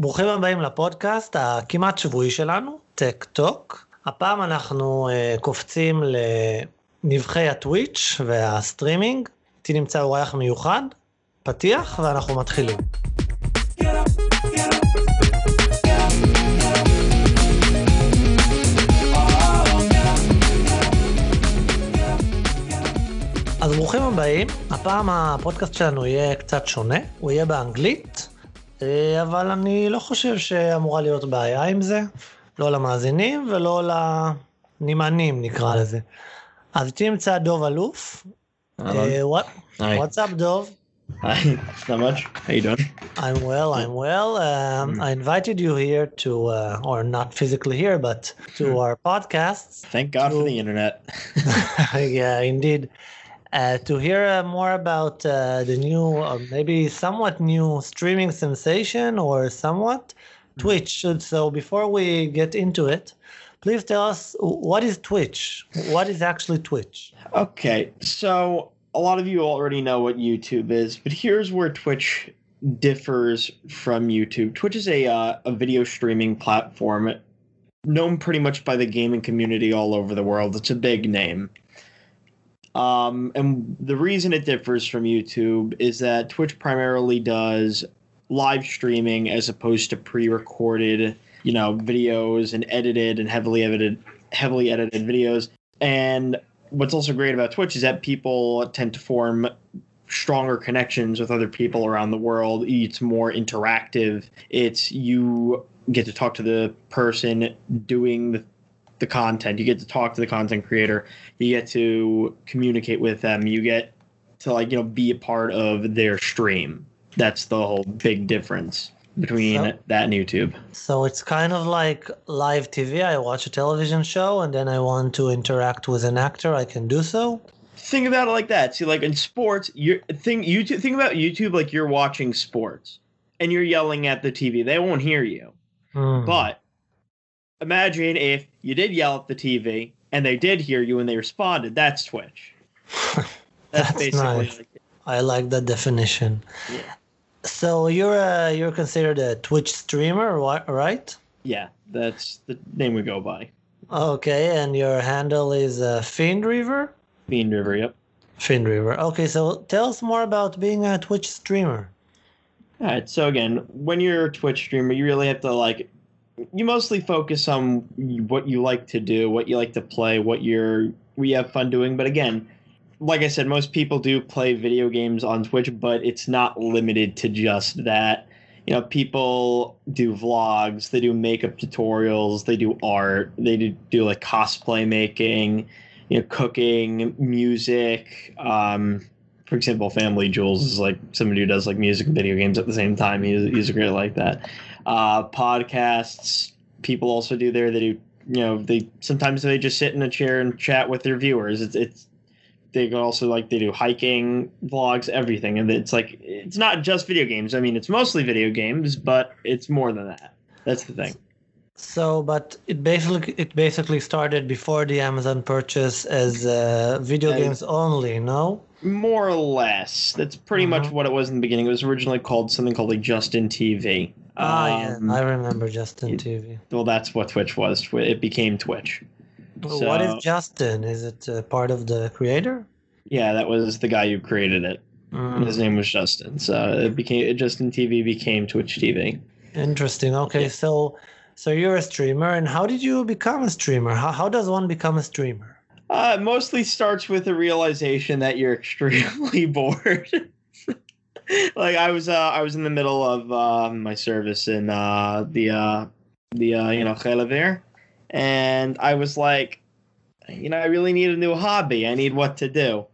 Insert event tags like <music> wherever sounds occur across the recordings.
ברוכים הבאים לפודקאסט הכמעט שבועי שלנו, טק טוק. הפעם אנחנו uh, קופצים לנבחי הטוויץ' והסטרימינג. איתי נמצא אורח מיוחד, פתיח ואנחנו מתחילים. אז ברוכים הבאים, הפעם הפודקאסט שלנו יהיה קצת שונה, הוא יהיה באנגלית, אבל אני לא חושב שאמורה להיות בעיה עם זה, לא למאזינים ולא לנמענים נקרא לזה. אז דוב אלוף. What's up, Dov? Hi, not much. How you doing? I'm well. I'm well. Um, mm. I invited you here to, uh, or not physically here, but to mm. our podcast. Thank God to... for the internet. <laughs> yeah, indeed. Uh, to hear uh, more about uh, the new, or maybe somewhat new streaming sensation or somewhat Twitch. So before we get into it, please tell us what is Twitch? What is actually Twitch? Okay, so a lot of you already know what YouTube is, but here's where Twitch differs from YouTube. Twitch is a uh, a video streaming platform known pretty much by the gaming community all over the world. It's a big name. Um, and the reason it differs from YouTube is that Twitch primarily does live streaming as opposed to pre-recorded, you know, videos and edited and heavily edited, heavily edited videos. And what's also great about Twitch is that people tend to form stronger connections with other people around the world. It's more interactive. It's you get to talk to the person doing the the content. You get to talk to the content creator. You get to communicate with them. You get to like you know be a part of their stream. That's the whole big difference between so, that and YouTube. So it's kind of like live TV. I watch a television show and then I want to interact with an actor. I can do so. Think about it like that. See, like in sports, you think YouTube. Think about YouTube like you're watching sports and you're yelling at the TV. They won't hear you. Hmm. But imagine if you did yell at the TV and they did hear you and they responded. That's Twitch. <laughs> That's, That's nice. Like I like that definition. Yeah. So you're a, you're considered a Twitch streamer, right? Yeah, that's the name we go by. Okay, and your handle is uh, Fiend River. Fiend River, yep. Fiend River. Okay, so tell us more about being a Twitch streamer. All right. So again, when you're a Twitch streamer, you really have to like you mostly focus on what you like to do, what you like to play, what you're we have fun doing. But again, like I said, most people do play video games on Twitch, but it's not limited to just that. You know, people do vlogs, they do makeup tutorials, they do art, they do, do like cosplay making, you know, cooking, music. Um, for example, Family Jewels is like somebody who does like music and video games at the same time. He's, he's a great like that uh, podcasts. People also do there. They do, you know, they sometimes they just sit in a chair and chat with their viewers. It's it's they also like they do hiking vlogs, everything, and it's like it's not just video games. I mean, it's mostly video games, but it's more than that. That's the thing. So, but it basically it basically started before the Amazon purchase as uh, video games only, no? More or less. That's pretty mm-hmm. much what it was in the beginning. It was originally called something called like Justin TV. Ah, um, yeah, I remember Justin it, TV. Well, that's what Twitch was. It became Twitch. So, what is Justin? Is it uh, part of the creator? Yeah, that was the guy who created it. Mm. His name was Justin. So it became Justin TV became Twitch TV. Interesting. Okay, yeah. so so you're a streamer, and how did you become a streamer? How how does one become a streamer? Uh, mostly starts with the realization that you're <laughs> extremely bored. Like I was, uh, I was in the middle of uh, my service in uh, the uh, the uh, you know Khelever, and I was like, you know, I really need a new hobby. I need what to do.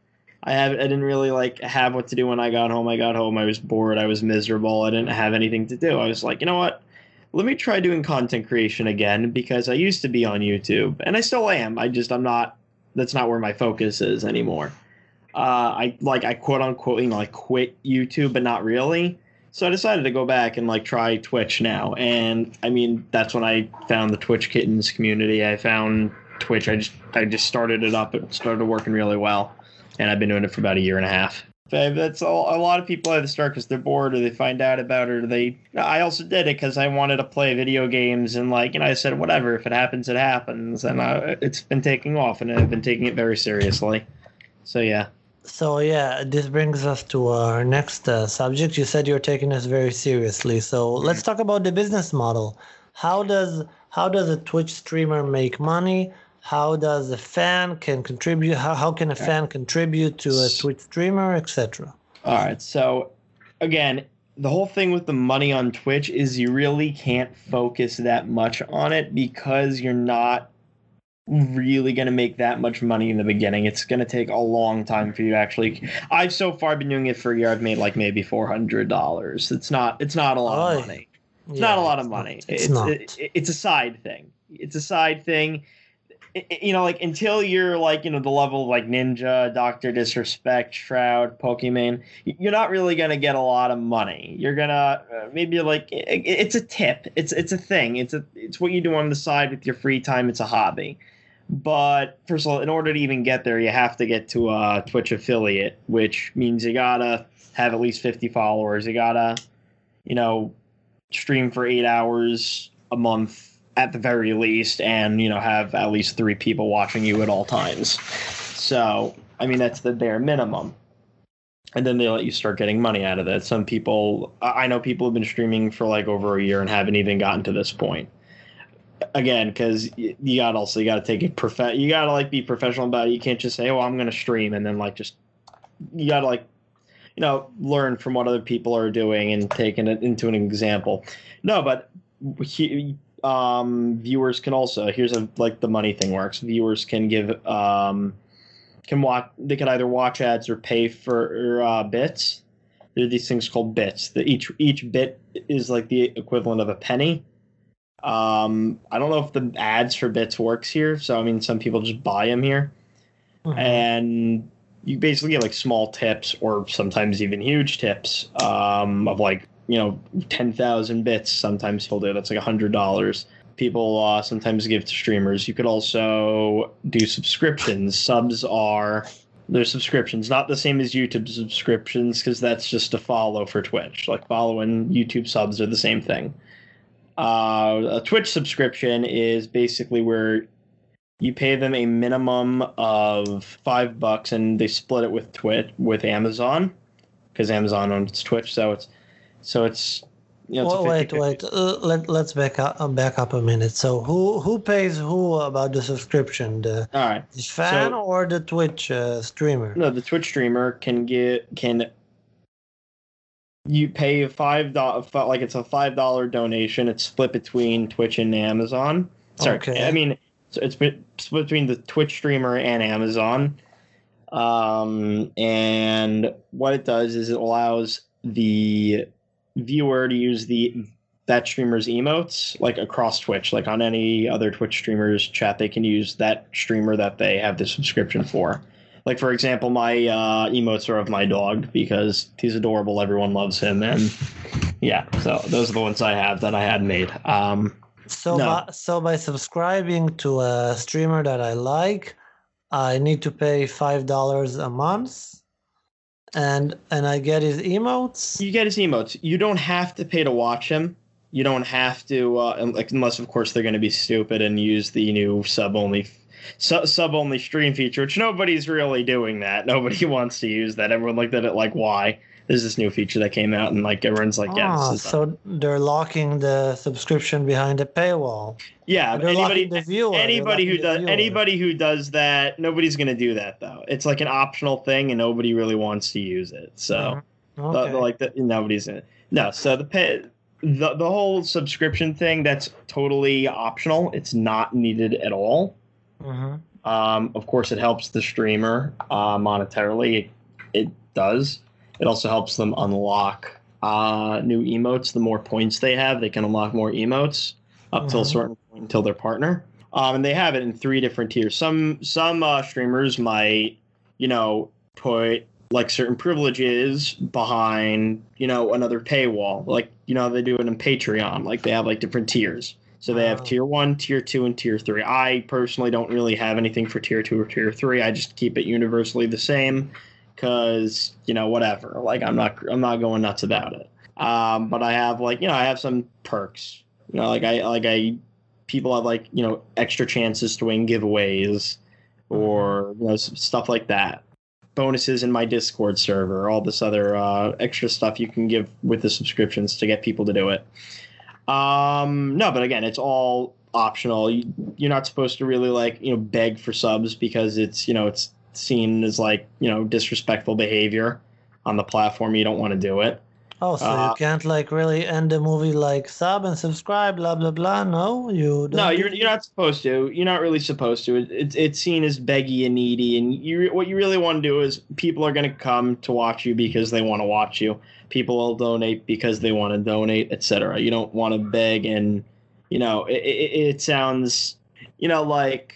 I have, I didn't really like have what to do when I got home. I got home, I was bored, I was miserable, I didn't have anything to do. I was like, you know what? Let me try doing content creation again because I used to be on YouTube and I still am. I just I'm not that's not where my focus is anymore. Uh, I like I quote unquote you know like quit YouTube, but not really. So I decided to go back and like try Twitch now, and I mean that's when I found the Twitch Kittens community. I found Twitch. I just I just started it up. It started working really well, and I've been doing it for about a year and a half. That's all, a lot of people either start because they're bored or they find out about it or they. I also did it because I wanted to play video games and like you know I said whatever if it happens it happens and uh, it's been taking off and I've been taking it very seriously. So yeah. So yeah, this brings us to our next uh, subject. You said you're taking this very seriously. So let's talk about the business model. How does how does a Twitch streamer make money? how does a fan can contribute how, how can a fan contribute to a twitch streamer etc all right so again the whole thing with the money on twitch is you really can't focus that much on it because you're not really going to make that much money in the beginning it's going to take a long time for you to actually i've so far been doing it for a year i've made like maybe $400 it's not it's not a lot oh, of money it's yeah, not a lot of money it's, it's, not. It, it's a side thing it's a side thing you know, like until you're like, you know, the level of like Ninja, Doctor Disrespect, Shroud, Pokimane, you're not really gonna get a lot of money. You're gonna uh, maybe like it's a tip. It's it's a thing. It's a it's what you do on the side with your free time. It's a hobby. But first of all, in order to even get there, you have to get to a Twitch affiliate, which means you gotta have at least 50 followers. You gotta, you know, stream for eight hours a month at the very least and you know have at least three people watching you at all times. So i mean that's the bare minimum. And then they let you start getting money out of it some people i know people have been streaming for like over a year and haven't even gotten to this point again because you got also you got to take it prof you got to like be professional about it you can't just say oh i'm going to stream and then like just you got to like you know learn from what other people are doing and taking it into an example no but he, um, viewers can also here's a like the money thing works. Viewers can give um, can watch. They can either watch ads or pay for uh, bits. There are these things called bits. The each each bit is like the equivalent of a penny. Um, I don't know if the ads for bits works here. So I mean, some people just buy them here, mm-hmm. and you basically get like small tips or sometimes even huge tips um, of like you know, 10,000 bits. Sometimes people do. That's like a $100. People uh, sometimes give to streamers. You could also do subscriptions. Subs are their subscriptions, not the same as YouTube subscriptions, because that's just a follow for Twitch. Like follow and YouTube subs are the same thing. Uh, a Twitch subscription is basically where you pay them a minimum of five bucks, and they split it with Twitch with Amazon, because Amazon owns Twitch, so it's so it's you know, well, wait, wait. Uh, let let's back up uh, back up a minute. So who who pays who about the subscription? The, All right. the fan so, or the Twitch uh, streamer? No, the Twitch streamer can get can. You pay a five dollar like it's a five dollar donation. It's split between Twitch and Amazon. Sorry, okay. I mean it's split between the Twitch streamer and Amazon. Um, and what it does is it allows the viewer to use the that streamer's emotes like across Twitch, like on any other Twitch streamer's chat, they can use that streamer that they have the subscription for. Like for example, my uh, emotes are of my dog because he's adorable. Everyone loves him, and <laughs> yeah, so those are the ones I have that I had made. Um, so no. by, so by subscribing to a streamer that I like, I need to pay five dollars a month and and I get his emotes. You get his emotes. You don't have to pay to watch him. You don't have to, uh, unless of course they're going to be stupid and use the new sub only sub only stream feature, which nobody's really doing that. <laughs> Nobody wants to use that. Everyone looked at it like, why? there's this new feature that came out, and like everyone's like, yeah. Oh, so they're locking the subscription behind a paywall. Yeah, anybody, viewer, anybody who does, anybody who does that, nobody's gonna do that though. It's like an optional thing, and nobody really wants to use it. So, mm-hmm. okay. the, the, like, the, nobody's in it. No, so the pay, the the whole subscription thing that's totally optional. It's not needed at all. Mm-hmm. Um, of course, it helps the streamer uh, monetarily. It, it does. It also helps them unlock uh, new emotes. The more points they have, they can unlock more emotes up mm-hmm. till a certain point until their partner. Um, and they have it in three different tiers. Some some uh, streamers might, you know, put like certain privileges behind, you know, another paywall. Like you know they do it in Patreon. Like they have like different tiers. So they have tier one, tier two, and tier three. I personally don't really have anything for tier two or tier three. I just keep it universally the same because you know whatever. Like I'm not I'm not going nuts about it. Um, but I have like you know I have some perks. You know, like I like I people have like you know extra chances to win giveaways or you know stuff like that. Bonuses in my Discord server, all this other uh, extra stuff you can give with the subscriptions to get people to do it. Um, no, but again, it's all optional. You, you're not supposed to really like you know beg for subs because it's you know it's seen as like you know disrespectful behavior on the platform. You don't want to do it. Oh, so Uh, you can't like really end the movie like sub and subscribe, blah blah blah. No, you. Don't. No, you're you're not supposed to. You're not really supposed to. It, it's it's seen as beggy and needy, and you what you really want to do is people are going to come to watch you because they want to watch you. People will donate because they want to donate, etc. You don't want to beg, and you know it, it, it sounds, you know, like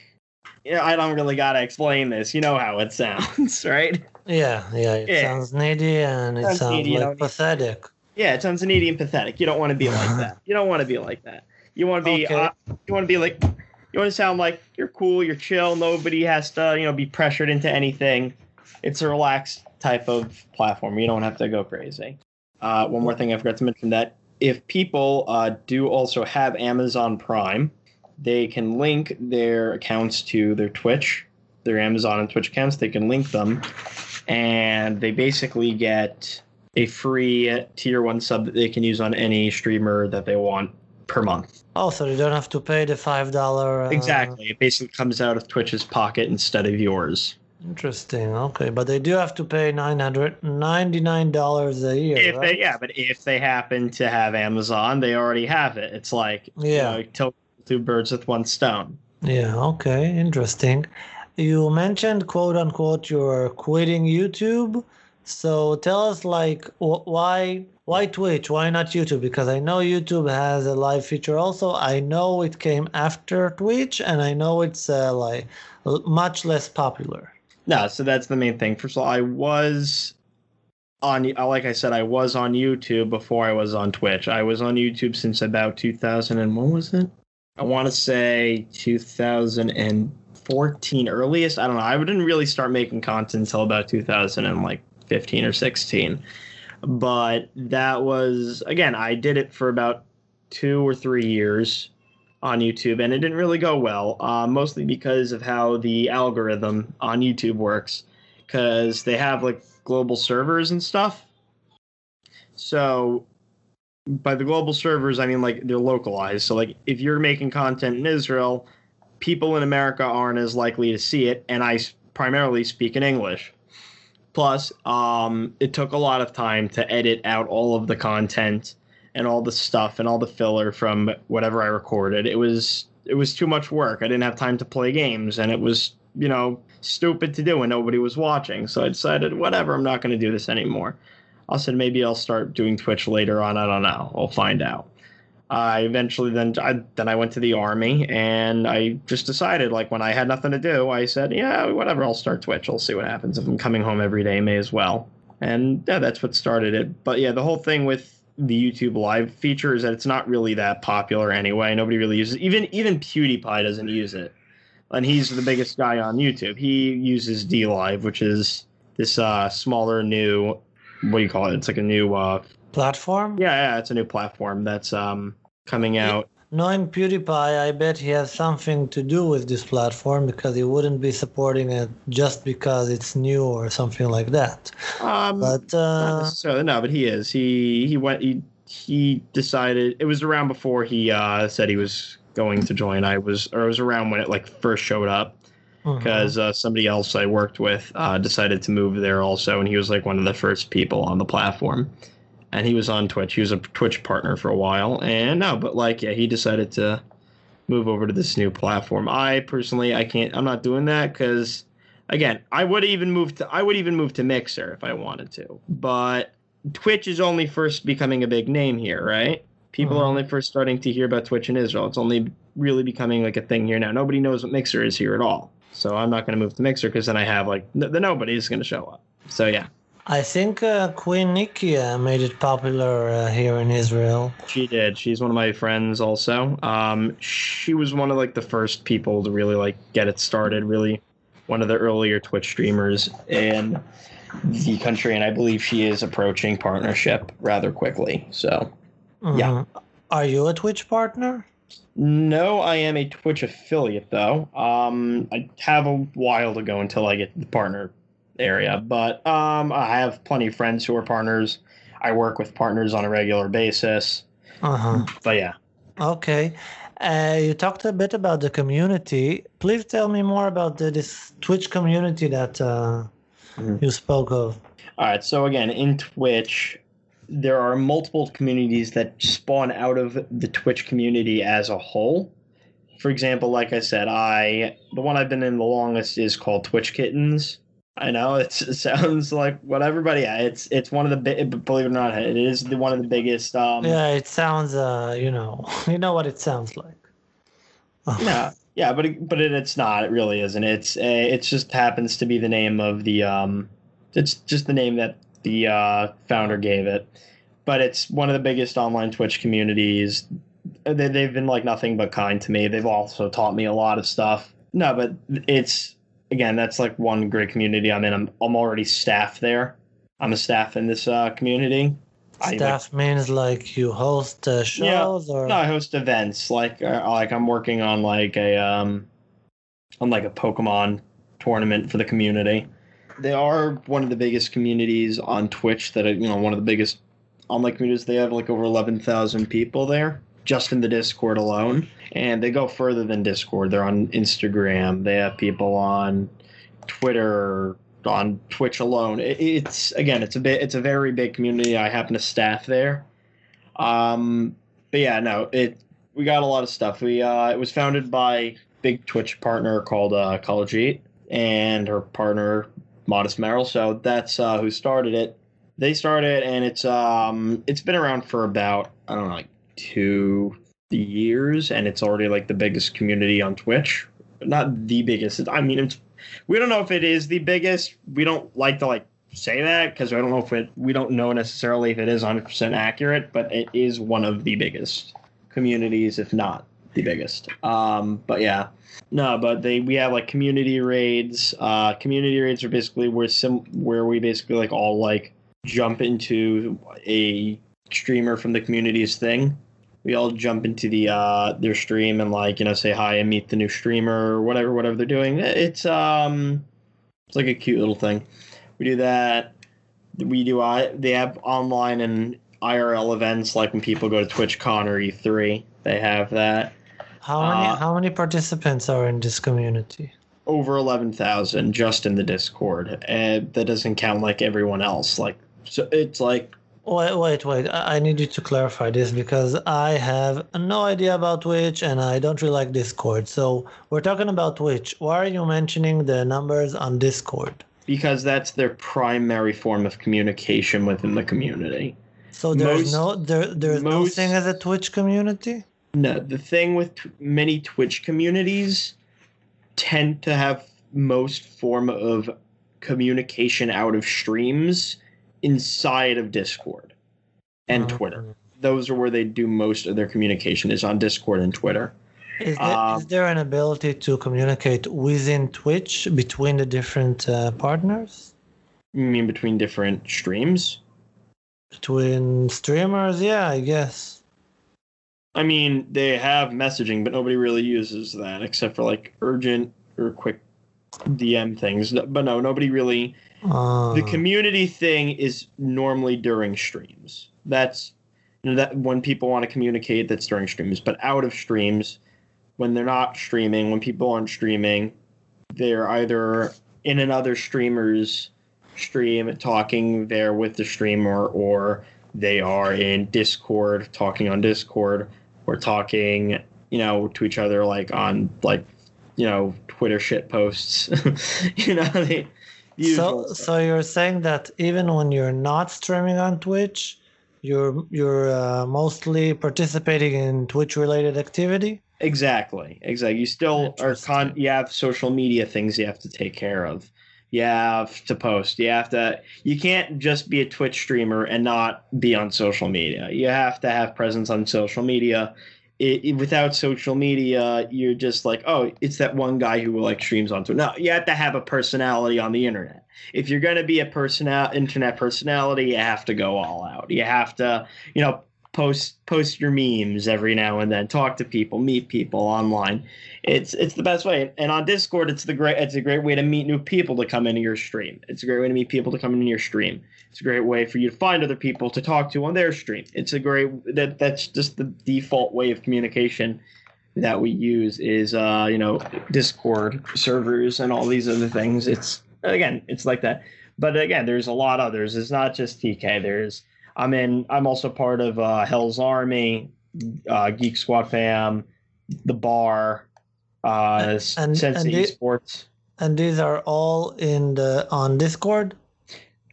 you know, I don't really gotta explain this. You know how it sounds, <laughs> right? Yeah, yeah. It Yeah. sounds needy and it Sounds sounds needy, like pathetic. Yeah, it sounds needy and pathetic. You don't want <laughs> to be like that. You don't want to be like that. You want to be. Okay. Uh, you want to be like. You want to sound like you're cool. You're chill. Nobody has to, you know, be pressured into anything. It's a relaxed type of platform. You don't have to go crazy. Uh, one more thing I forgot to mention that if people uh, do also have Amazon Prime, they can link their accounts to their Twitch, their Amazon and Twitch accounts. They can link them, and they basically get a free tier one sub that they can use on any streamer that they want per month. Oh, so you don't have to pay the five dollar. Uh, Exactly. It basically comes out of Twitch's pocket instead of yours. Interesting. Okay, but they do have to pay nine hundred ninety nine dollars a year. If right? they, yeah, but if they happen to have Amazon, they already have it. It's like Yeah. you know, two birds with one stone. Yeah, okay, interesting. You mentioned quote unquote you're quitting YouTube. So tell us like wh- why why Twitch? Why not YouTube? Because I know YouTube has a live feature also. I know it came after Twitch and I know it's uh, like much less popular. No, so that's the main thing. First of all, I was on, like I said, I was on YouTube before I was on Twitch. I was on YouTube since about 2000 and when was it? I want to say 2014 earliest. I don't know. I didn't really start making content until about 2015 or 16. But that was again, I did it for about two or three years on YouTube, and it didn't really go well, uh, mostly because of how the algorithm on YouTube works, because they have like global servers and stuff. So, by the global servers, I mean like they're localized. So, like if you're making content in Israel, people in America aren't as likely to see it, and I primarily speak in English. Plus, um, it took a lot of time to edit out all of the content and all the stuff and all the filler from whatever I recorded. It was it was too much work. I didn't have time to play games, and it was you know stupid to do when nobody was watching. So I decided, whatever, I'm not going to do this anymore. I said maybe I'll start doing Twitch later on. I don't know. I'll find out. I eventually then I then I went to the army and I just decided like when I had nothing to do, I said, yeah, whatever, I'll start Twitch. I'll see what happens. If I'm coming home every day, may as well. And yeah, that's what started it. But yeah, the whole thing with the YouTube live feature is that it's not really that popular anyway. Nobody really uses it. Even even PewDiePie doesn't use it. And he's the biggest guy on YouTube. He uses D Live, which is this uh smaller new what do you call it? It's like a new uh Platform? yeah, yeah, it's a new platform that's um coming out. Knowing PewDiePie, I bet he has something to do with this platform because he wouldn't be supporting it just because it's new or something like that. Um But uh, necessarily, no, but he is. He he went he he decided it was around before he uh said he was going to join. I was or it was around when it like first showed up because uh, somebody else I worked with uh, decided to move there also, and he was like one of the first people on the platform. And he was on Twitch. He was a Twitch partner for a while, and no, but like yeah, he decided to move over to this new platform. I personally, I can't. I'm not doing that because, again, I would even move to. I would even move to Mixer if I wanted to, but Twitch is only first becoming a big name here, right? People are Mhm. only first starting to hear about Twitch in Israel. It's only really becoming like a thing here now. Nobody knows what Mixer is here at all. So I'm not going to move to Mixer because then I have like the, the nobody's going to show up. So yeah, I think uh, Queen Nikia made it popular uh, here in Israel. she did. She's one of my friends also. Um, she was one of like the first people to really like get it started. Really, one of the earlier Twitch streamers, in the country, and I believe she is approaching partnership rather quickly. So, yeah. Mhm. Are you a Twitch partner? no, I am a Twitch affiliate though. Um, I have a while to go until I get the partner area, but um, I have plenty of friends who are partners. I work with partners on a regular basis. Uh huh. But yeah, Okay. Uh, you talked a bit about the community. Please tell me more about the, this Twitch community that uh, Mhm. you spoke of. All right. So again, in Twitch, there are multiple communities that spawn out of the Twitch community as a whole. For example, like I said, I the one I've been in the longest is called Twitch Kittens. I know it's, it <laughs> sounds like what everybody. Yeah, it's it's one of the big. Believe it or not, it is the, one of the biggest. Um, Yeah, it sounds, uh, you know, <laughs> you know what it sounds like. <laughs> Yeah, yeah, but it, but it, it's not. It really isn't. It's uh, it just happens to be the name of the um. It's just the name that the uh, founder gave it, but it's one of the biggest online Twitch communities. They they've been like nothing but kind to me. They've also taught me a lot of stuff. No, but it's again that's like one great community I'm in. I'm I'm already staff there. I'm a staff in this uh, community. I, like, Staff means like you host uh, shows or No, I host events. Like uh, like I'm working on like a um on like a Pokemon tournament for the community. They are one of the biggest communities on Twitch. That are, you know one of the biggest online communities. They have like over eleven thousand people there just in the Discord alone, and they go further than Discord. They're on Instagram. They have people on Twitter, on Twitch alone. It, it's again, it's a bit, it's a very big community. I happen to staff there. Um, but yeah, no, it we got a lot of stuff. We uh, it was founded by big Twitch partner called uh, College Eat and her partner Modest Merrill. So that's uh, who started it. They started, and it's um it's been around for about I don't know like two years, and it's already like the biggest community on Twitch. Not the biggest. I mean, it's we don't know if it is the biggest. We don't like to like say that because I don't know if it. We don't know necessarily if it is 100 percent accurate, but it is one of the biggest communities, if not the biggest. Um, but yeah, no, but they we have like community raids. Uh, community raids are basically where some where we basically like all like jump into a streamer from the community's thing. We all jump into the uh their stream and like you know say hi and meet the new streamer or whatever whatever they're doing. It's um it's like a cute little thing. We do that. We do I they have online and IRL events like when people go to TwitchCon or E3. They have that. how many uh, how many participants are in this community? over 11,000 just in the Discord. And that doesn't count like everyone else. Like, so it's like, Wait, wait, wait. I I need you to clarify this because I have no idea about Twitch and I don't really like Discord. So we're talking about Twitch. Why are you mentioning the numbers on Discord? because that's their primary form of communication within the community. So there's Most- no there there's no most- thing as a Twitch community? No, the thing with t- many Twitch communities tend to have most form of communication out of streams inside of Discord and Uh, Twitter. Those are where they do most of their communication is on Discord and Twitter. Is there, Um, is there an ability to communicate within Twitch between the different uh, partners? You mean between different streams? Between streamers? Yeah, I guess. I mean, they have messaging, but nobody really uses that except for like urgent or quick DM things. But no, nobody really. Uh, The community thing is normally during streams. That's you know that when people want to communicate, that's during streams. But out of streams, when they're not streaming, when people aren't streaming, they're either in another streamer's stream talking there with the streamer, or they are in Discord talking on Discord, or talking, you know, to each other like on like, you know, Twitter shit posts. <laughs> you know, they. So, stuff. so you're saying that even when you're not streaming on Twitch, you're you're uh, mostly participating in Twitch-related activity? Exactly. Exactly. You still are con. You have social media things you have to take care of. You have to post. You have to. You can't just be a Twitch streamer and not be on social media. You have to have presence on social media it, it- without social media, you're just like, oh, it's that one guy who like streams onto it. No, you have to have a personality on the internet. If you're gonna be a personal internet personality, you have to go all out. You have to, you know, post post your memes every now and then, talk to people, meet people online. It's it's the best way. And on Discord, it's the great it's a great way to meet new people to come into your stream. It's a great way to meet people to come into your stream. It's a great way for you to find other people to talk to on their stream. It's a great that that's just the default way of communication that we use is uh, you know Discord servers and all these other things. It's again it's like that. But again, there's a lot others. It's not just TK. There's I'm in. I'm also part of uh, Hell's Army, uh, Geek Squad Fam, the Bar, uh, And- Sensei and Esports. And these are all in the on Discord.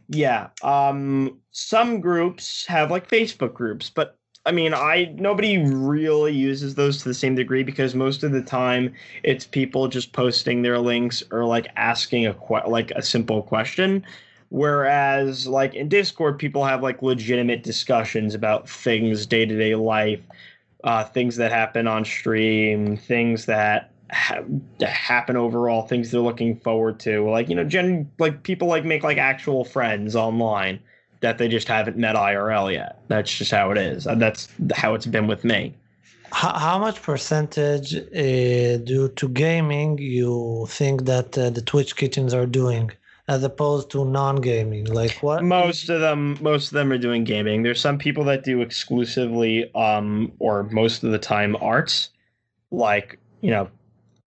Yeah. Um some groups have like Facebook groups, but I mean, I nobody really uses those to the same degree because most of the time it's people just posting their links or like asking a que- like a simple question. Whereas like in Discord, people have like legitimate discussions about things day to day life, uh, things that happen on stream, things that ha- happen overall, things they're looking forward to. Like you know, gen like people like make like actual friends online that they just haven't met IRL yet. That's just how it is. That's how it's been with me. How, how much percentage uh, due to gaming you think that uh, the Twitch kittens are doing, as opposed to non-gaming? Like what? Most of them, most of them are doing gaming. There's some people that do exclusively, um, or most of the time, arts. Like you know,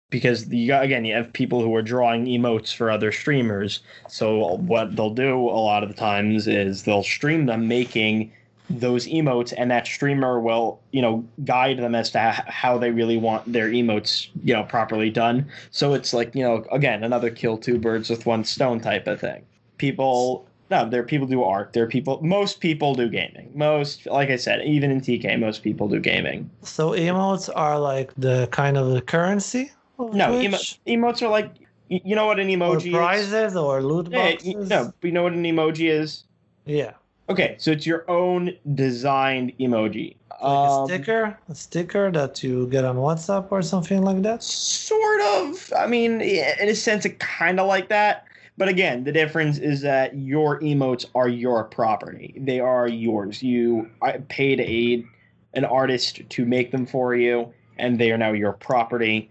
because you got, again, you have people who are drawing emotes for other streamers. So what they'll do a lot of the times is they'll stream them making those emotes, and that streamer will you know guide them as to how they really want their emotes you know properly done. So it's like you know again another kill two birds with one stone type of thing. People no, there are people do art. There are people. Most people do gaming. Most, like I said, even in TK, most people do gaming. So emotes are like the kind of the currency. Of No, emo- emotes are like, you know what an or emoji is? prizes or loot Yeah, boxes. y- no, you know what an emoji is? Yeah. Okay, so it's your own designed emoji. Like Um, a sticker, a sticker that you get on WhatsApp or something like that. Sort of. I mean, in a sense, it kind of like that. But again, the difference is that your emotes are your property. They are yours. You paid a an artist to make them for you, and they are now your property,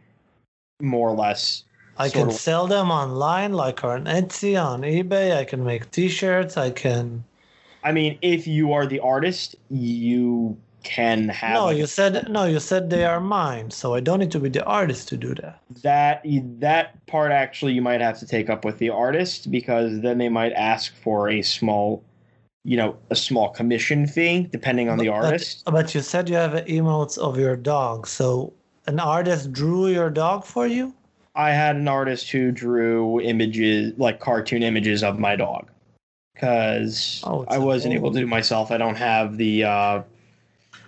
more or less. I can of- sell them online, like on Etsy, on eBay. I can make T-shirts. I can. I mean, if you are the artist, you can have no, like, you said no. You said they are mine, so I don't need to be the artist to do that. that that part actually you might have to take up with the artist because then they might ask for a small you know a small commission fee depending on the artist But, but you said you have emotes of your dog, so an artist drew your dog for you. i had an artist who drew images like cartoon images of my dog because Oh, i wasn't able to do it myself. I don't have the uh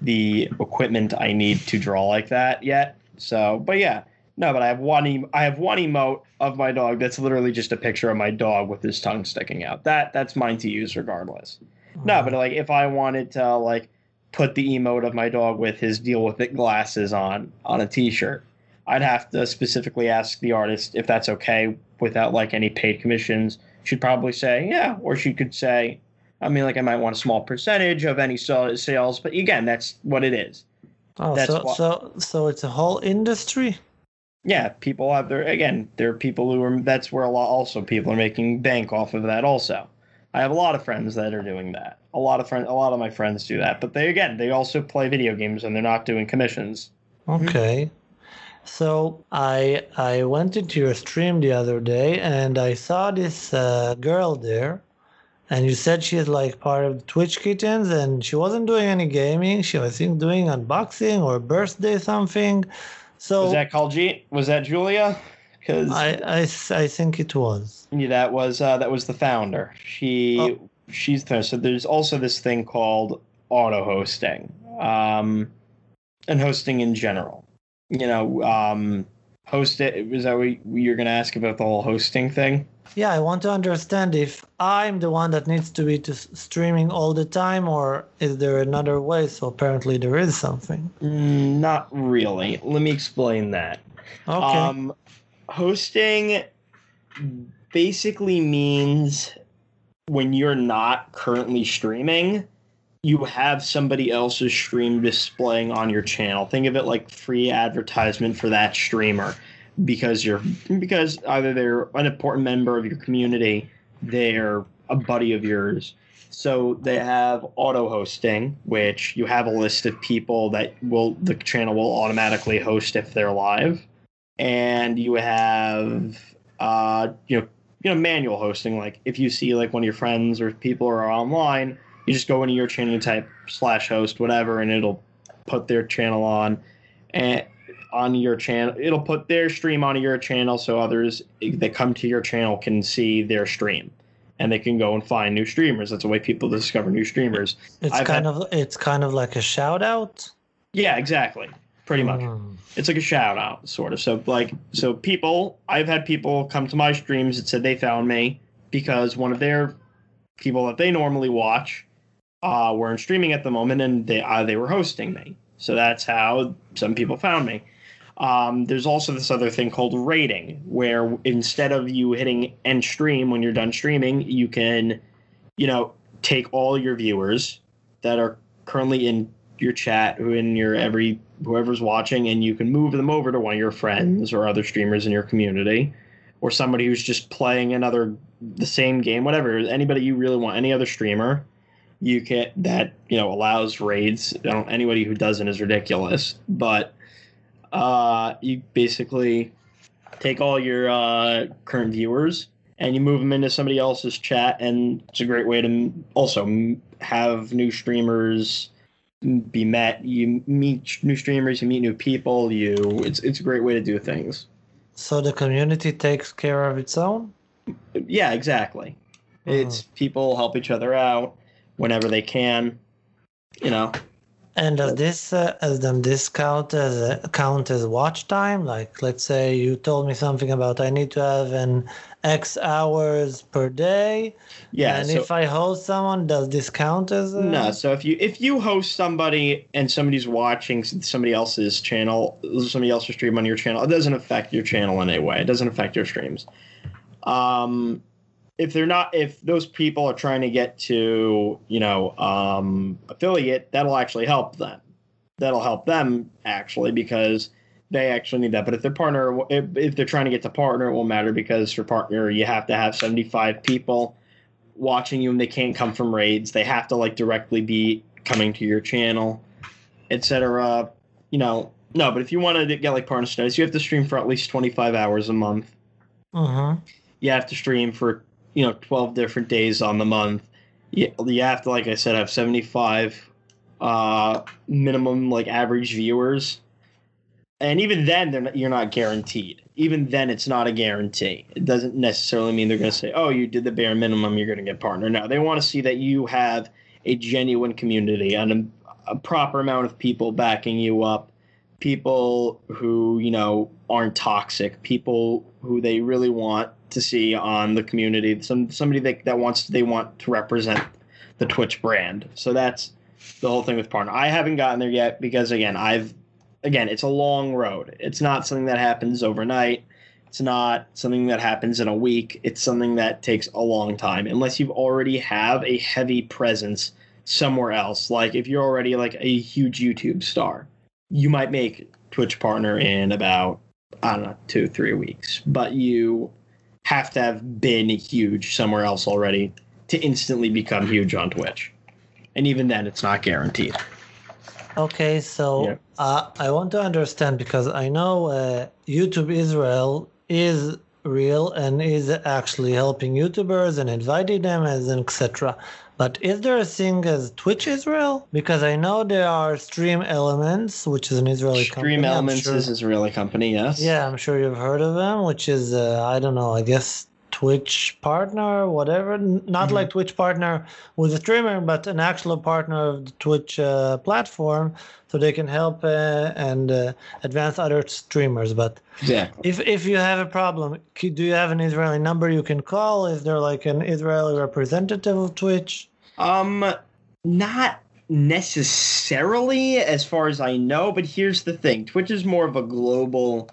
the equipment i need to draw like that yet. So but yeah no but i have one em- i have one emote of my dog that's literally just a picture of my dog with his tongue sticking out. That that's mine to use regardless. No, but like if I wanted to like put the emote of my dog with his deal with it glasses on on a t-shirt, I'd have to specifically ask the artist if that's okay without like any paid commissions. She'd probably say, "Yeah," or she could say, I mean like I might want a small percentage of any sales, but again, that's what it is. Oh, that's so why- so so it's a whole industry. Yeah, people have their again, there are people who are that's where a lot also people are making bank off of that also. I have a lot of friends that are doing that. A lot of friends a lot of my friends do that. But they again, they also play video games and they're not doing commissions. Okay. So I I went into your stream the other day and I saw this uh, girl there, and you said she is like part of the Twitch Kittens, and she wasn't doing any gaming. She was I think doing unboxing or birthday something. So Was that called G was that Julia? Because I, I, I think it was. Yeah, that was uh, that was the founder. She Oh. she's there. So there's also this thing called auto hosting, um, and hosting in general. You know, um, host it. Was that what you're going to ask about the whole hosting thing? Yeah, I want to understand if I'm the one that needs to be to streaming all the time, or is there another way? So apparently there is something. Mm, not really. Let me explain that. Okay. Um, hosting basically means when you're not currently streaming, you have somebody else's stream displaying on your channel. Think of it like free advertisement for that streamer because you're because either they're an important member of your community, they're a buddy of yours. So they have auto hosting, which you have a list of people that will the channel will automatically host if they're live, and you have uh, you know you know manual hosting. Like if you see like one of your friends or people are online, you just go into your channel, type slash host whatever, and it'll put their channel on, and on your channel. It'll put their stream on your channel so others that come to your channel can see their stream. And they can go and find new streamers. That's the way people discover new streamers. it's I've kind had- of it's kind of like a shout out. Yeah, exactly. Pretty much. Mm. It's like a shout out, sort of. So like so people I've had people come to my streams that said they found me because one of their people that they normally watch uh, weren't streaming at the moment and they uh, they were hosting me. So that's how some people found me. Um, there's also this other thing called raiding, where instead of you hitting end stream when you're done streaming, you can, you know, take all your viewers that are currently in your chat, who in your every whoever's watching, and you can move them over to one of your friends or other streamers in your community, or somebody who's just playing another the same game, whatever. Anybody you really want, any other streamer, you can that you know allows raids. Anybody who doesn't is ridiculous, but uh, you basically take all your uh, current viewers and you move them into somebody else's chat, and it's a great way to also have new streamers be met. You meet new streamers, you meet new people. You it's it's a great way to do things. So the community takes care of its own. Yeah, exactly. It's people help each other out whenever they can. You know, And does this uh, as then this count as a, count as watch time? Like, let's say you told me something about I need to have an X hours per day. yeah. and so, if I host someone, does this count as a, No, so if you if you host somebody and somebody's watching somebody else's channel, somebody else's stream on your channel, it doesn't affect your channel in any way. It doesn't affect your streams. Um, if they're not, if those people are trying to get to you know um, affiliate, that'll actually help them. That'll help them actually because they actually need that. But if their partner, if, if they're trying to get to partner, it won't matter because for partner you have to have seventy five people watching you and they can't come from raids. They have to like directly be coming to your channel, etc. You know, no, but if you want to get like partner status, you have to stream for at least 25 hours a month. Mm-hmm. You have to stream for, you know, 12 different days on the month. You, you have to, like I said, have 75 uh, minimum like average viewers. And even then, they're not, you're not guaranteed. Even then, it's not a guarantee. It doesn't necessarily mean they're going to say, "Oh, you did the bare minimum, you're going to get partner." No, they want to see that you have a genuine community and a, a proper amount of people backing you up. People who you know aren't toxic. People who they really want to see on the community. Some somebody that that wants they want to represent the Twitch brand. So that's the whole thing with partner. I haven't gotten there yet because again, I've again, it's a long road. It's not something that happens overnight. It's not something that happens in a week. It's something that takes a long time unless you already have a heavy presence somewhere else. Like if you're already like a huge YouTube star, you might make Twitch partner in about I don't know, 2 3 weeks. But you have to have been huge somewhere else already to instantly become huge on Twitch. And even then it's not guaranteed. Okay, so Yeah. uh, I want to understand because I know uh, YouTube Israel is real and is actually helping YouTubers and inviting them as an etc. But is there a thing as Twitch Israel? Because I know there are Stream Elements, which is an Israeli company. Stream Elements sure- is Israeli company, yes. Yeah, I'm sure you've heard of them, which is uh, I don't know, I guess Twitch partner, whatever. Not Mhm. like Twitch partner with a streamer, but an actual partner of the Twitch uh, platform, so they can help uh, and uh, advance other streamers. But yeah, if if you have a problem, do you have an Israeli number you can call? Is there like an Israeli representative of Twitch? Um, not necessarily, as far as I know. But here's the thing: Twitch is more of a global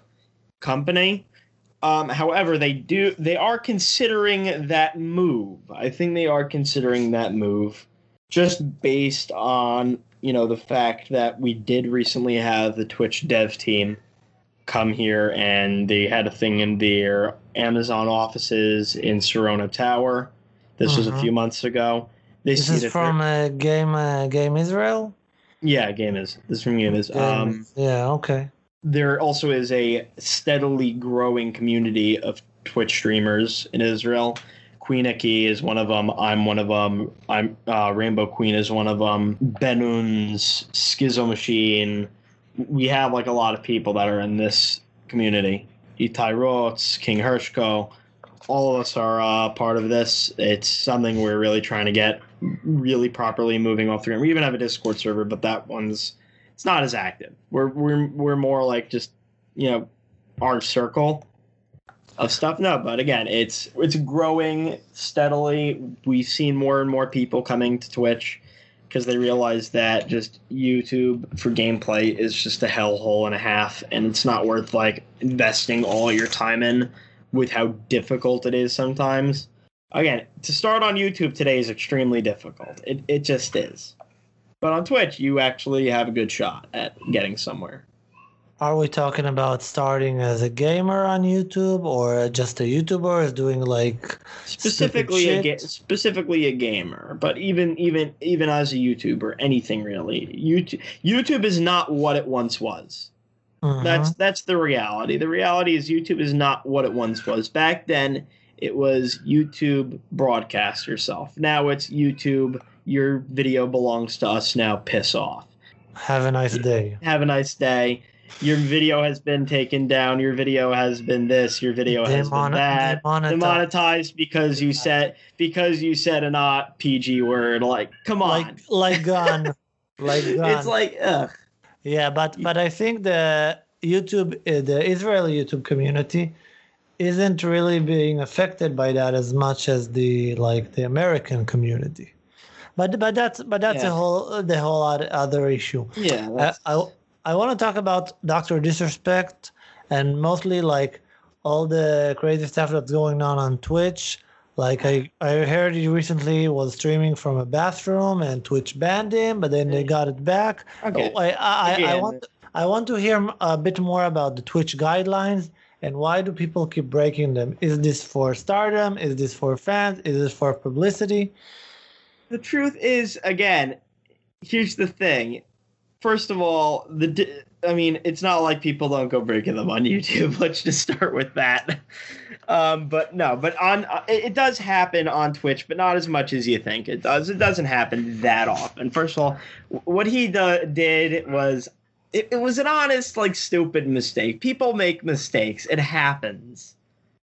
company. Um, however, they do they are considering that move. I think they are considering that move, just based on you know the fact that we did recently have the Twitch dev team come here and they had a thing in their Amazon offices in Sarona Tower. This was a Mhm. few months ago. They This is from uh, Game uh, Game Israel. yeah, game is this is from game is. Um, is- yeah, okay. There also is a steadily growing community of Twitch streamers in Israel. Queen Aki is one of them. I'm one of them. I'm uh, Rainbow Queen is one of them. Benun's Schizo Machine. We have like a lot of people that are in this community. Itai Rotz, King Hershko. All of us are uh, part of this. It's something we're really trying to get really properly moving off the ground. We even have a Discord server, but that one's it's not as active. We're we're we're more like just you know our circle of stuff. No, but again, it's it's growing steadily. We've seen more and more people coming to Twitch because they realize that just YouTube for gameplay is just a hellhole and a half, and it's not worth like investing all your time in with how difficult it is sometimes. Again, to start on YouTube today is extremely difficult. It it just is. But on Twitch, you actually have a good shot at getting somewhere. Are we talking about starting as a gamer on YouTube or just a YouTuber is doing like Specifically, a ga- specifically a gamer, but even even even as a YouTuber, anything really. YouTube YouTube is not what it once was. Mhm. That's that's the reality. The reality is YouTube is not what it once was. Back then, it was YouTube broadcast yourself. Now it's YouTube. Your video belongs to us now. Piss off. have a nice day. have a nice day. Your video has been taken down. Your video has been this. Your video has Demon- been that. demonetized. Demonetized because you said because you said a not PG word. Like, come on. Like like gun. <laughs> like gun. it's like, ugh. Yeah, but but I think the YouTube, uh, the Israeli YouTube community, isn't really being affected by that as much as the like the American community. But but that's but that's Yeah. a whole the whole oth- other issue. Yeah. Uh, I I, I want to talk about Doctor Disrespect and mostly like all the crazy stuff that's going on on Twitch. Like I, I heard he recently was streaming from a bathroom and Twitch banned him, but then they mm. got it back. okay. Oh, I, I, I, want I want to hear a bit more about the Twitch guidelines and why do people keep breaking them? Is this for stardom? Is this for fans? Is this for publicity? The truth is again here's the thing. First of all the di- i mean it's not like people don't go breaking them on <laughs> youtube. Let's just start with that. Um, but no but on uh, it, does happen on twitch but not as much as you think. It does it doesn't happen that often. First of all what he do- did was it, it was an honest like stupid mistake. People make mistakes. It happens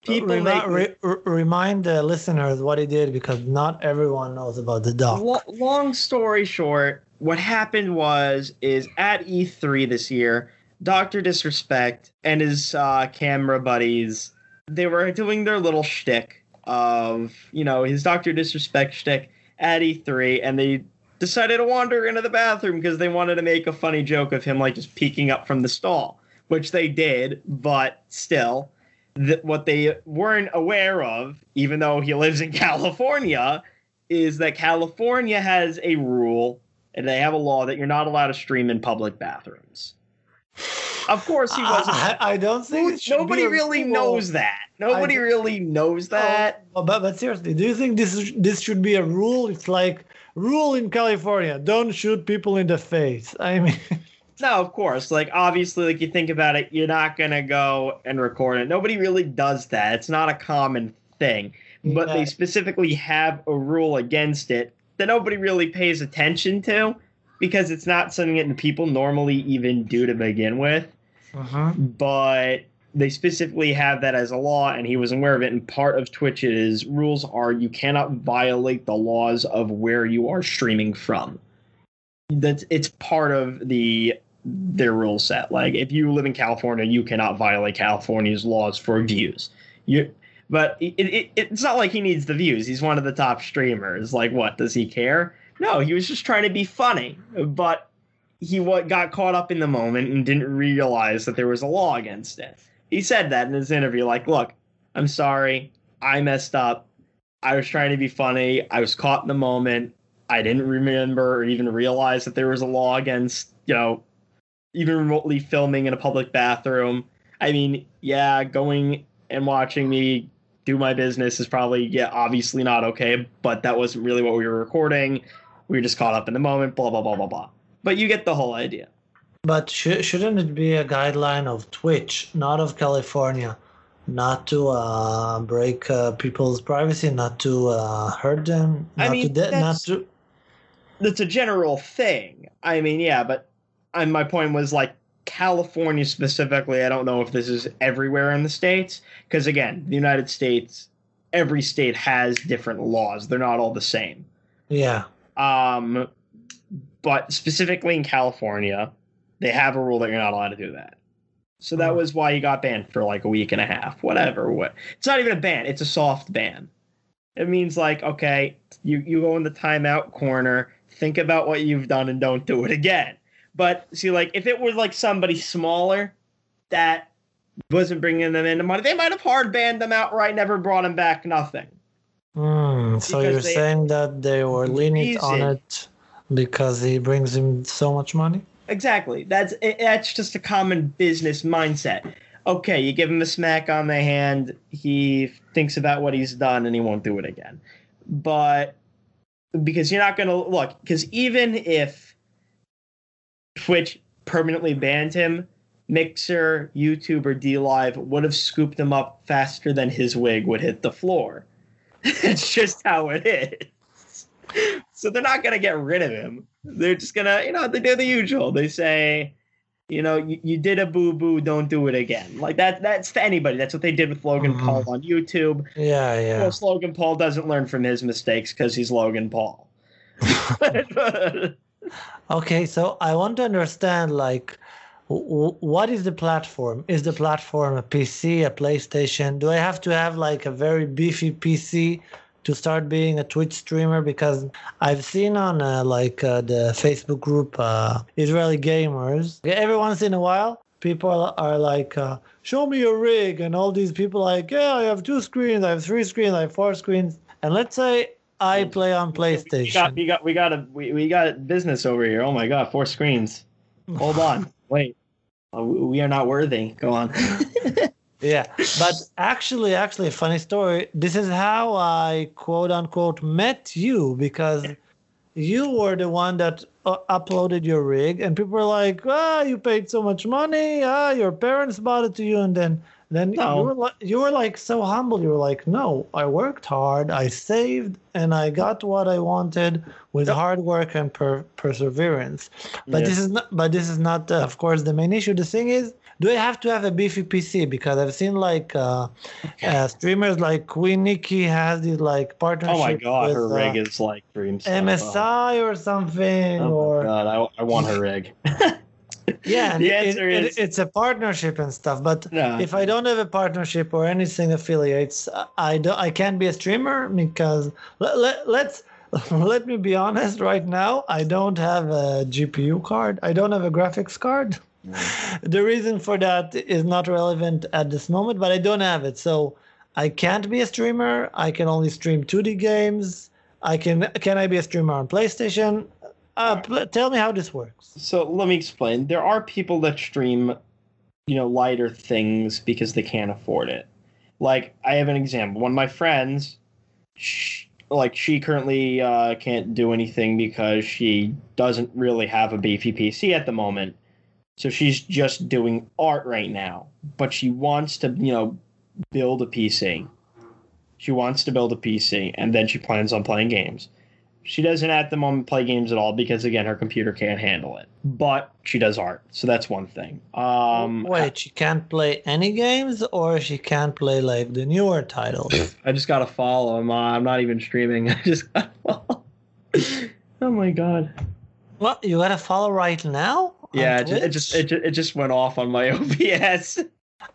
people Remi- make re- re- remind the listeners what he did because not everyone knows about the doc. Lo- long story short, what happened was is at E3 this year, Doctor Disrespect and his uh, camera buddies, they were doing their little shtick of you know his Doctor Disrespect shtick at E3, and they decided to wander into the bathroom because they wanted to make a funny joke of him like just peeking up from the stall, which they did, but still. That what they weren't aware of, even though he lives in <laughs> California, is that California has a rule and they have a law that you're not allowed to stream in public bathrooms. Of course, he wasn't. I, I don't think Nobody really rule. knows that. Nobody really knows that. Oh, but, but seriously, do you think this is, this should be a rule? It's like rule in California: don't shoot people in the face. I mean, <laughs> No, of course. Like obviously, like you think about it, you're not gonna go and record it. Nobody really does that. It's not a common thing. But Yeah. they specifically have a rule against it that nobody really pays attention to because it's not something that people normally even do to begin with. uh-huh. but they specifically have that as a law, and he was aware of it. And part of Twitch's rules are you cannot violate the laws of where you are streaming from. That's it's part of the their rule set. Like if you live in California, you cannot violate California's laws for views. You, but it, it, it's not like he needs the views. He's one of the top streamers. Like what? Does he care? No, he was just trying to be funny. But he what got caught up in the moment and didn't realize that there was a law against it. He said that in his interview. Like, look, I'm sorry, I messed up. I was trying to be funny. I was caught in the moment. I didn't remember or even realize that there was a law against, you know, even remotely filming in a public bathroom. I mean, yeah, going and watching me do my business is probably, yeah, obviously not okay, but that wasn't really what we were recording. We were just caught up in the moment, blah, blah, blah, blah, blah. But you get the whole idea. But sh- shouldn't it be a guideline of Twitch, not of California, not to uh, break uh, people's privacy, not to uh, hurt them, not I mean, to de- not to That's a general thing. I mean, yeah, but I, my point was like California specifically. I don't know if this is everywhere in the states because again, the United States, every state has different laws. They're not all the same. yeah. Um, but specifically in California, they have a rule that you're not allowed to do that. So that Hmm. was why he got banned for like a week and a half, whatever. What? It's not even a ban; it's a soft ban. It means like, okay, you you go in the timeout corner, think about what you've done, and don't do it again. But see, like if it was like somebody smaller that wasn't bringing them into money, they might have hard banned them outright, never brought them back, nothing. Hmm, so you're saying that they were lenient on it because he brings him so much money? Exactly. That's it- that's just a common business mindset. Okay, you give him a smack on the hand, he thinks about what he's done and he won't do it again. But because you're not going to look cuz even if Twitch permanently banned him, Mixer, YouTube or DLive would have scooped him up faster than his wig would hit the floor. <laughs> it's just how it is. So they're not going to get rid of him they're just gonna you know they do the usual they say you know you, you did a boo boo don't do it again like that that's to anybody that's what they did with logan Mhm. paul on youtube Yeah, yeah. Well, logan paul doesn't learn from his mistakes because he's logan paul <laughs> <laughs> Okay, so I want to understand like what is the platform? Is the platform a PC, a PlayStation? Do I have to have like a very beefy PC to start being a Twitch streamer? Because I've seen on uh, like uh, the Facebook group uh, Israeli gamers every once in a while people are, are like uh, show me your rig and all these people like yeah I have two screens I have three screens I have four screens and let's say I play on we PlayStation. got we got we got a we, we got business over here. Oh my god four screens. Hold <laughs> on. Wait. Uh, we are not worthy. Go on. <laughs> Yeah, but actually, actually, a funny story. This is how I quote unquote met you because you were the one that uh, uploaded your rig, and people were like, "Ah, you paid so much money. Ah, your parents bought it to you," and then then No. you were like, you were like so humble. You were like, "No, I worked hard. I saved, and I got what I wanted with Yep. hard work and per- perseverance." But Yeah. this is not. But this is not, uh, of course, the main issue. The thing is, do I have to have a beefy PC? Because I've seen like uh, uh, streamers like Queen Nikki has these like partnerships oh my god with her rig uh, is like dream. MSI or something, oh, or oh god I, I want her rig <laughs> yeah, the it- answer it- is it's a partnership and stuff. But no. if I don't have a partnership or anything affiliates, I don't. I can't be a streamer because let, let, let's <laughs> let me be honest. Right now, I don't have a GPU card. I don't have a graphics card. Mm. The reason for that is not relevant at this moment, but I don't have it, so I can't be a streamer. I can only stream 2D games. I can. Can I be a streamer on PlayStation? Uh, tell me how this works. So let me explain. There are people that stream, you know, lighter things because they can't afford it. Like I have an example. One of my friends, sh like she currently uh, can't do anything because she doesn't really have a beefy PC at the moment. So she's just doing art right now, but she wants to, you know, build a PC. She wants to build a PC, and then she plans on playing games. She doesn't at the moment play games at all because again her computer can't handle it. But she does art, so that's one thing. Um, Wait, she can't play any games, or she can't play like the newer titles. <laughs> I just gotta follow him. Uh, I'm not even streaming. <laughs> I just gotta follow. oh my god. what you gotta follow right now? Yeah, it just, it just it just it just went off on my <laughs> OBS.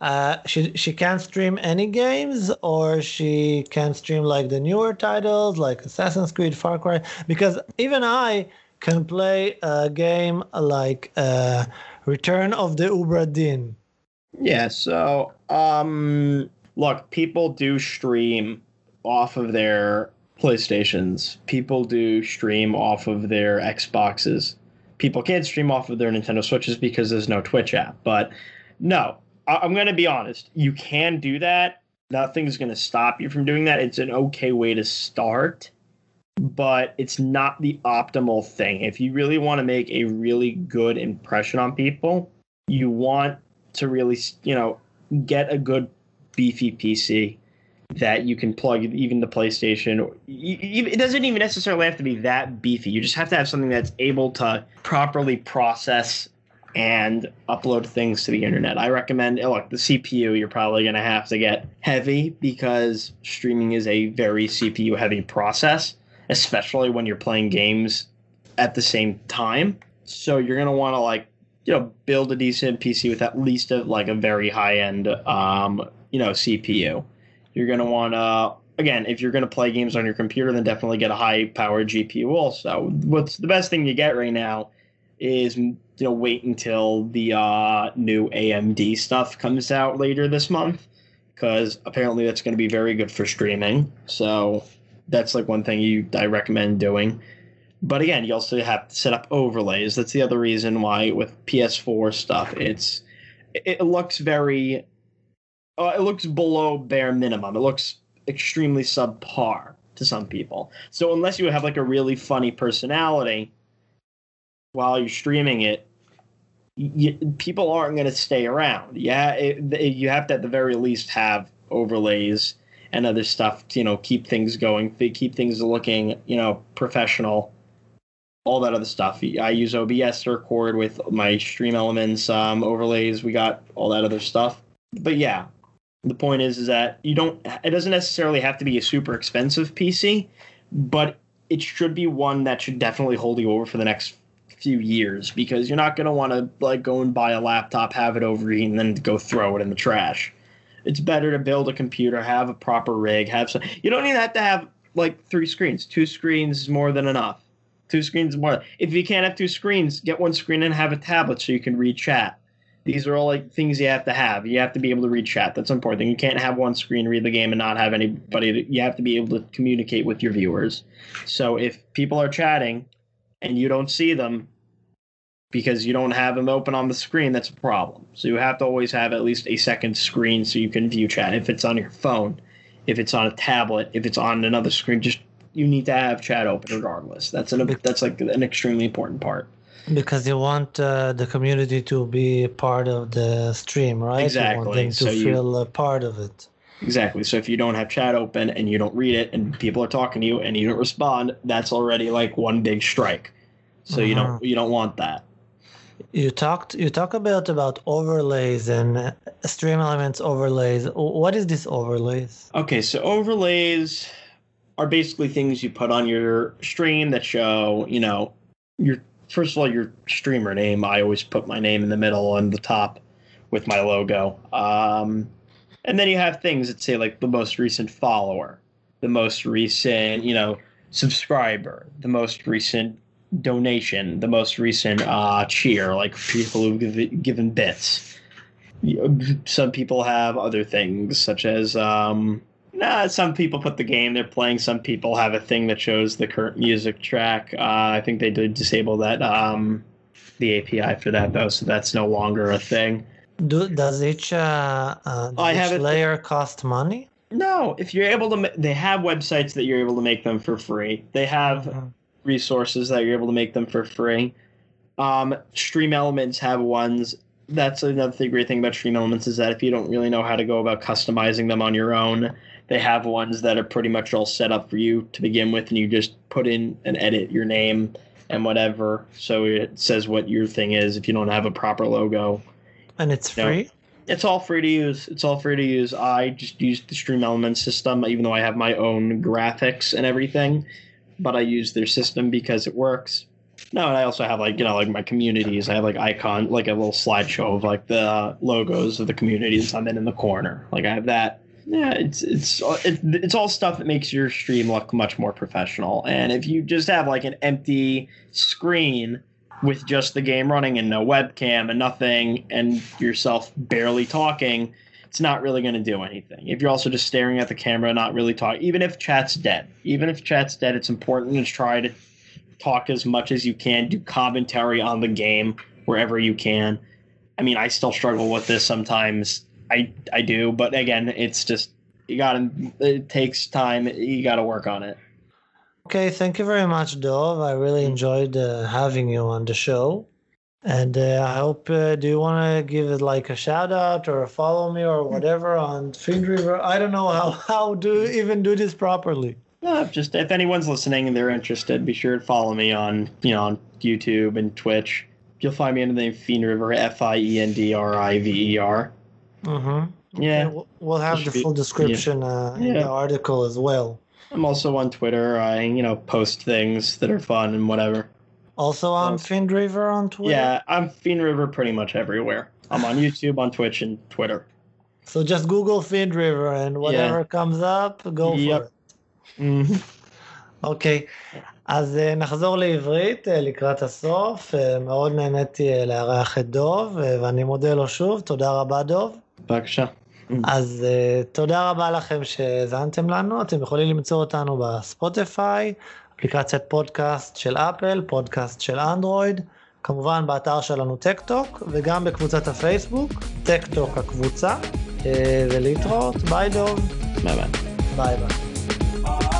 Uh, she she can't stream any games, or she can stream like the newer titles, like Assassin's Creed, Far Cry. Because even I can play a game like uh, Return of the Obra Dinn. Yeah, so um look, people do stream off of their PlayStations. People do stream off of their Xboxes. People can't stream off of their Nintendo Switches because there's no Twitch app. But no, I- I'm going to be honest. You can do that. Nothing's going to stop you from doing that. It's an okay way to start, but it's not the optimal thing. If you really want to make a really good impression on people, you want to really, you know, get a good beefy PC that you can plug even the PlayStation. It doesn't even necessarily have to be that beefy. You just have to have something that's able to properly process and upload things to the internet. I recommend oh, look the CPU. You're probably going to have to get heavy because streaming is a very CPU heavy process, especially when you're playing games at the same time. So you're going to want to like you know build a decent PC with at least a, like a very high end um, you know CPU. You're going to want to again if you're going to play games on your computer then definitely get a high powered GPU also. What's the best thing you get right now is you know wait until the uh, new AMD stuff comes out later this month because apparently that's going to be very good for streaming. So that's like one thing you I recommend doing. But again, you also have to set up overlays. That's the other reason why with PS4 stuff, it's it, looks very, uh, it looks below bare minimum. It looks extremely subpar to some people. So unless you have like a really funny personality while you're streaming it, you, people aren't going to stay around. Yeah, it, it, you have to at the very least have overlays and other stuff to you know keep things going, keep things looking you know professional, all that other stuff. I use OBS to record with my Stream Elements um, overlays. We got all that other stuff. But yeah, the point is is that you don't. It doesn't necessarily have to be a super expensive PC, but it should be one that should definitely hold you over for the next few years because you're not going to want to like go and buy a laptop, have it overheat, and then go throw it in the trash. It's better to build a computer, have a proper rig, have some. You don't even have to have like three screens. Two screens is more than enough. Two screens is more. If you can't have two screens, get one screen and have a tablet so you can read chat. These are all like things you have to have. You have to be able to read chat. That's important. You can't have one screen, read the game, and not have anybody. You have to be able to communicate with your viewers. So if people are chatting and you don't see them because you don't have them open on the screen, that's a problem. So you have to always have at least a second screen so you can view chat. If it's on your phone, if it's on a tablet, if it's on another screen, just you need to have chat open regardless. That's an that's like an extremely important part. Because you want uh, the community to be part of the stream, right? You want Exactly. them to So you- feel a part of it. Exactly. So if you don't have chat open and you don't read it and people are talking to you and you don't respond, that's already like one big strike. So you don't you don't want that. You talked you talk about about overlays and stream elements overlays. What is this overlays? Okay, so overlays are basically things you put on your stream that show, you know, your first of all your streamer name. I always put my name in the middle and the top with my logo. Um, and then you have things that say like the most recent follower, the most recent, you know, subscriber, the most recent donation, the most recent uh, cheer, like people who've given, given bits. Some people have other things such as um, Nah, some people put the game they're playing. Some people have a thing that shows the current music track. Uh, I think they did disable that um, the API for that though, so that's no longer a thing. Do, does each uh, uh, does I each have it- layer cost money? No, if you're able to, ma- they have websites that you're able to make them for free. They have Mhm. Resources that you're able to make them for free. Um, Stream Elements have ones that's another thing, great thing about Stream Elements is that if you don't really know how to go about customizing them on your own, they have ones that are pretty much all set up for you to begin with, and you just put in and edit your name and whatever. So it says what your thing is if you don't have a proper logo. And it's free? It's all free to use. It's all free to use. I just use the Stream Elements system, even though I have my own graphics and everything. But I use their system because it works. No, and I also have like you know like my communities. I have like icon, like a little slideshow of like the logos of the communities I'm in in the corner. Like I have that. Yeah, it's it's it's all stuff that makes your stream look much more professional. And if you just have like an empty screen with just the game running and no webcam and nothing and yourself barely talking, it's not really going to do anything. If you're also just staring at the camera, not really talking, even if chat's dead, even if chat's dead, it's important to try to talk as much as you can, do commentary on the game wherever you can. I mean, I still struggle with this sometimes. I I do, but again, it's just you got to. It takes time. You got to work on it. Okay, thank you very much, Dov. I really enjoyed uh, having you on the show. And uh, I hope, uh, do you want to give it like a shout out or follow me or whatever on Fiend River? I don't know how, how to even do this properly. No, just if anyone's listening and they're interested, be sure to follow me on you know on YouTube and Twitch. You'll find me under the name Fiend River, F I E N D R I V E R. Mm-hmm. Yeah, we'll- We'll have the be- full description uh, in the article as well. I'm also on Twitter. I you know post things that are fun and whatever. Also on so, Fiend River on Twitter. Yeah, I'm Fiend River pretty much everywhere. I'm on YouTube, on Twitch, and Twitter. So just Google Fiend River and whatever yeah. comes up, go yep. for it. אוקיי, mm-hmm. okay. אז נחזור לעברית לקראת הסוף. מאוד נהניתי לארח את דוב, ואני מודה לו שוב. תודה רבה, דוב. בבקשה. אז uh, תודה רבה לכם שהאזנתם לנו, אתם יכולים למצוא אותנו בספוטיפיי, אפליקציית פודקאסט של אפל, פודקאסט של אנדרואיד, כמובן באתר שלנו טקטוק, וגם בקבוצת הפייסבוק, טקטוק הקבוצה. אה, ולהתראות, ביי דוב, ביי ביי. ביי ביי.